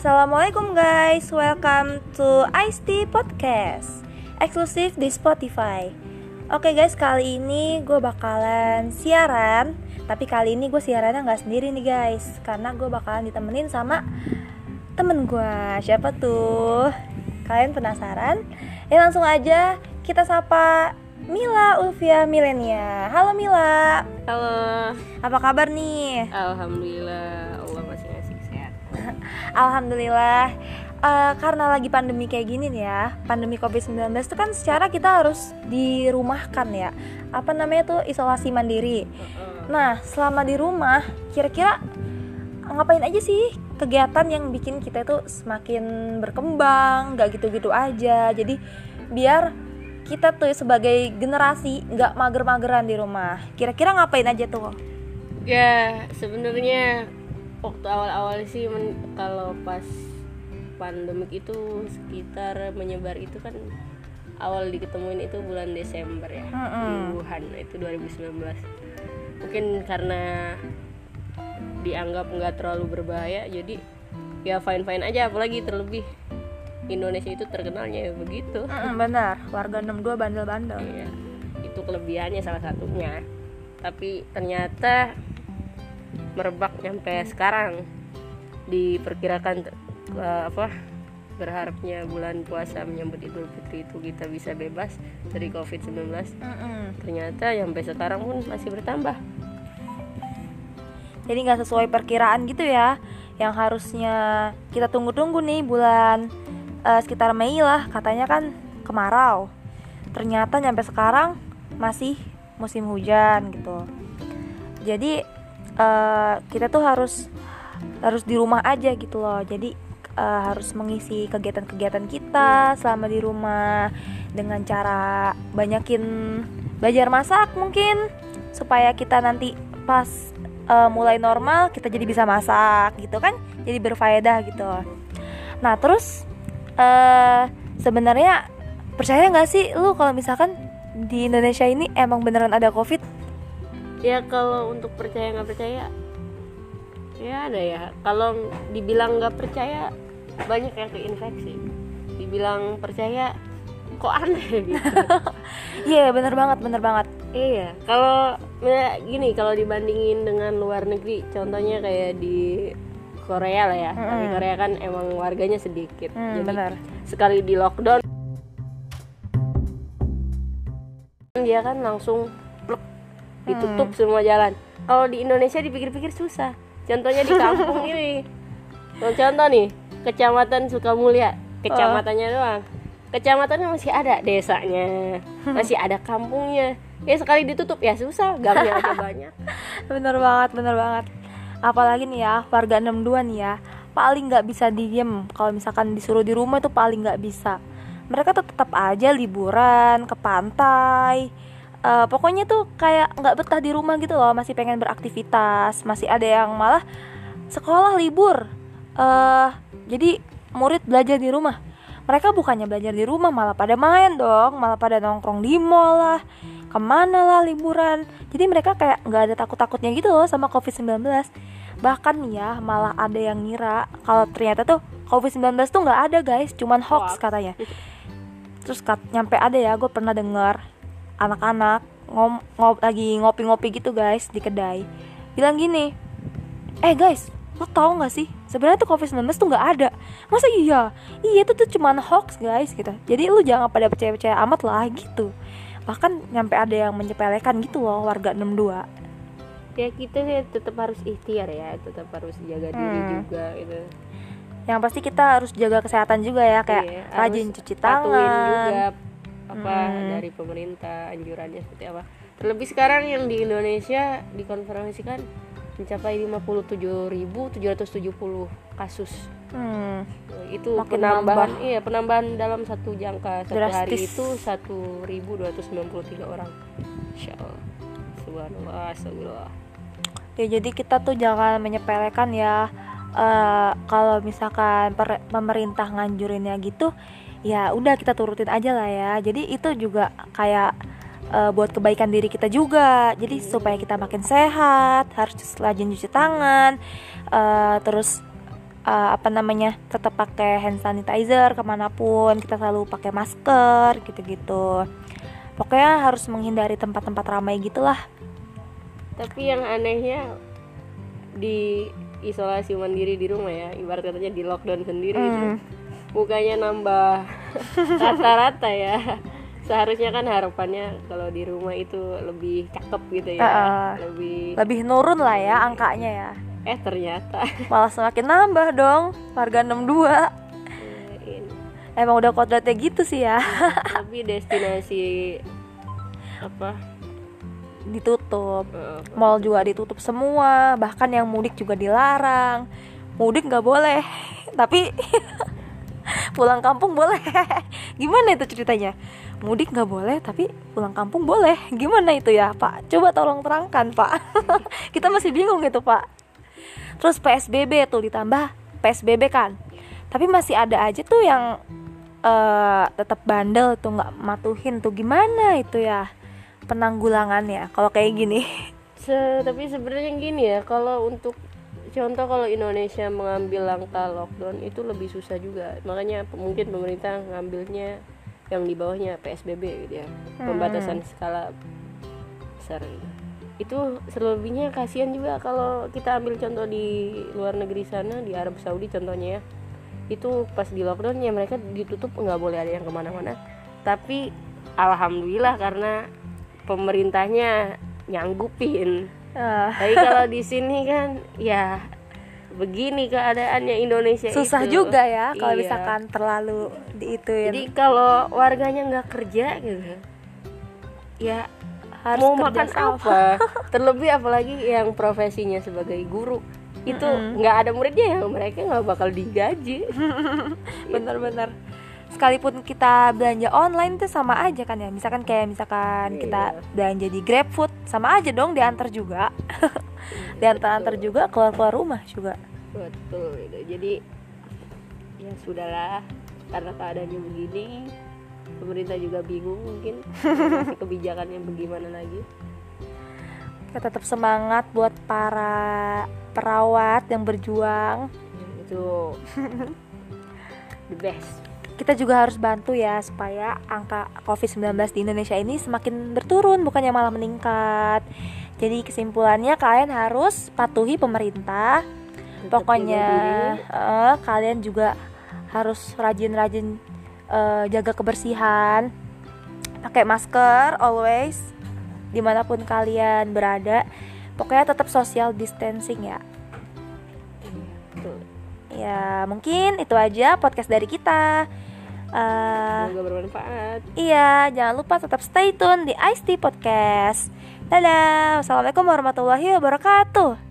Assalamualaikum guys, welcome to Ice Tea Podcast Eksklusif di Spotify. Oke guys, kali ini gue bakalan siaran Tapi kali ini gue siarannya nggak sendiri nih guys Karena gue bakalan ditemenin sama temen gue Siapa tuh? Kalian penasaran? Ya langsung aja kita sapa Mila Ulfia Milenia. Halo Mila. Halo, Apa kabar nih? Alhamdulillah Alhamdulillah. Eh, karena lagi pandemi kayak gini nih ya pandemi covid-19 itu kan secara kita harus dirumahkan ya. Apa namanya tuh? Isolasi mandiri. Nah selama di rumah kira-kira ngapain aja sih kegiatan yang bikin kita itu semakin berkembang nggak gitu-gitu aja? Jadi biar kita tuh sebagai generasi nggak mager-mageran di rumah. Kira-kira ngapain aja tuh? Ya sebenarnya waktu awal-awal sih men- kalau pas pandemik itu sekitar menyebar itu kan awal diketemuin itu bulan Desember ya Mm-mm. di Wuhan itu 2019 mungkin karena dianggap nggak terlalu berbahaya jadi ya fine fine aja apalagi terlebih Indonesia itu terkenalnya ya begitu Mm-mm, benar warga 62 bandel-bandel Iya, itu kelebihannya salah satunya. Tapi ternyata merebak sampai sekarang diperkirakan eh, apa berharapnya bulan puasa menyambut Idul Fitri itu kita bisa bebas dari COVID-19. Mm-mm. Ternyata sampai sekarang pun masih bertambah. jadi nggak sesuai perkiraan gitu ya yang harusnya kita tunggu-tunggu nih bulan eh, sekitar Mei lah katanya kan kemarau ternyata nyampe sekarang masih musim hujan gitu jadi eh, kita tuh harus harus di rumah aja gitu loh. Jadi eh, harus mengisi kegiatan-kegiatan kita selama di rumah dengan cara banyakin belajar masak mungkin supaya kita nanti pas eh, mulai normal kita jadi bisa masak gitu kan jadi berfaedah gitu. Nah terus eh sebenarnya percaya nggak sih lu kalau misalkan di Indonesia ini emang beneran ada covid Ya kalau untuk percaya nggak percaya ya ada ya. Kalau dibilang nggak percaya banyak yang keinfeksi. Dibilang percaya kok aneh gitu. iya bener banget bener banget Iya, kalau ya, gini kalau dibandingin dengan luar negeri, contohnya kayak di Korea lah ya. Tapi Mm-mm. Korea kan emang warganya sedikit. Hmm, Jadi benar. sekali di lockdown dia kan langsung ditutup Hmm. semua jalan. Kalau di Indonesia dipikir-pikir susah. Contohnya di kampung ini. Contoh nih, Kecamatan Sukamulya, kecamatannya Oh. doang. Kecamatannya masih ada desanya, masih ada kampungnya. Ya sekali ditutup ya susah, gangnya aja banyak. bener banget bener banget apalagi nih ya warga 62 nih ya paling nggak bisa diem kalau misalkan disuruh di rumah itu paling nggak bisa mereka tetap aja liburan ke pantai Eh, pokoknya tuh kayak nggak betah di rumah gitu loh masih pengen beraktivitas masih ada yang malah sekolah libur. Eh jadi murid belajar di rumah. Mereka bukannya belajar di rumah malah pada main dong malah pada nongkrong di mall lah ke mana lah liburan. Jadi mereka kayak nggak ada takut-takutnya gitu loh sama covid-19 bahkan nih ya malah ada yang ngira kalau ternyata tuh covid-19 tuh nggak ada guys. Cuman hoax katanya. Terus kat, nyampe ada ya gue pernah denger anak-anak ngom, ngop- lagi ngopi-ngopi gitu guys di kedai. Bilang gini eh guys lo tau gak sih? Sebenarnya tuh covid-19 tuh nggak ada. Masa iya? Iya itu tuh cuman hoax guys gitu. Jadi lu jangan pada percaya-percaya amat lah gitu. Bahkan nyampe ada yang menyepelekan gitu loh warga 62 Ya kita sih tetap harus ikhtiar ya, tetap harus jaga diri Hmm. juga gitu. yang pasti kita harus jaga kesehatan juga ya kayak Iya, rajin cuci tangan. juga apa Hmm. dari pemerintah anjurannya seperti apa terlebih sekarang yang di Indonesia dikonfirmasikan mencapai 57.770 kasus hmm, itu Makin penambahan nambah. iya penambahan dalam satu jangka satu hari Drastis. itu 1.293 orang Insya Allah subhanallah astagfirullah ya jadi kita tuh jangan menyepelekan ya eh, kalau misalkan pemerintah nganjurinnya gitu ya udah kita turutin aja lah ya. Jadi itu juga kayak eh, buat kebaikan diri kita juga. Jadi supaya kita makin sehat harus rajin cuci tangan eh, terus uh, apa namanya tetap pakai hand sanitizer ke mana pun. Kita selalu pakai masker gitu-gitu. Pokoknya harus menghindari tempat-tempat ramai gitulah. Tapi yang anehnya di isolasi mandiri di rumah ya. Ibarat katanya di lockdown sendiri Hmm. itu mukanya nambah rata-rata ya. Seharusnya kan harapannya kalau di rumah itu lebih cakep gitu ya. Uh-uh. lebih lebih nurun lah ya angkanya ya. Eh ternyata. Malah semakin nambah dong warga 62 eh, ini emang udah kodratnya gitu sih ya. Lebih destinasi apa? Ditutup. Eh, mall juga ditutup semua bahkan yang mudik juga dilarang. Mudik nggak boleh tapi pulang kampung boleh. Gimana itu ceritanya? Mudik nggak boleh tapi pulang kampung boleh. Gimana itu ya pak? Coba tolong terangkan pak. Kita masih bingung gitu pak. Terus psbb tuh ditambah psbb kan. Tapi masih ada aja tuh yang eh tetap bandel tuh nggak matuhin tuh. Gimana itu ya penanggulangannya kalau kayak gini? Se- tapi sebenarnya gini ya kalau untuk contoh kalau Indonesia mengambil langkah lockdown itu lebih susah juga. Makanya mungkin pemerintah ngambilnya yang di bawahnya PSBB gitu ya. Pembatasan skala besar. Gitu. itu selebihnya kasihan juga kalau kita ambil contoh di luar negeri sana di Arab Saudi contohnya ya. Itu pas di lockdown ya mereka ditutup nggak boleh ada yang ke mana-mana. Tapi alhamdulillah karena pemerintahnya nyanggupin Eh, tapi kalau di sini kan ya begini keadaannya Indonesia susah itu. juga ya kalau Iya. misalkan terlalu diituin. Jadi kalau warganya nggak kerja gitu ya harus mau makan apa? Terlebih apalagi yang profesinya sebagai guru itu nggak ada muridnya yang mereka nggak bakal digaji. Bener-bener sekalipun kita belanja online tuh sama aja kan ya. Misalkan kayak misalkan kita Iya. belanja di GrabFood sama aja dong diantar juga. Diantar-antar juga keluar-keluar rumah juga. Betul gitu. jadi ya sudahlah. Karena keadaannya begini pemerintah juga bingung mungkin. Kebijakannya bagaimana lagi. Kita tetap semangat buat para perawat yang berjuang. Itu the best kita juga harus bantu ya supaya angka COVID-19 di Indonesia ini semakin berturun bukannya malah meningkat. Jadi kesimpulannya kalian harus patuhi pemerintah. Tetap Pokoknya eh, kalian juga harus rajin-rajin eh, jaga kebersihan. Pakai masker always di mana pun kalian berada. Pokoknya tetap social distancing ya. Betul. Ya mungkin itu aja podcast dari kita. Eh, semoga bermanfaat Iya, jangan lupa tetap stay tune di Ice Tea Podcast. Dadah, wassalamualaikum warahmatullahi wabarakatuh.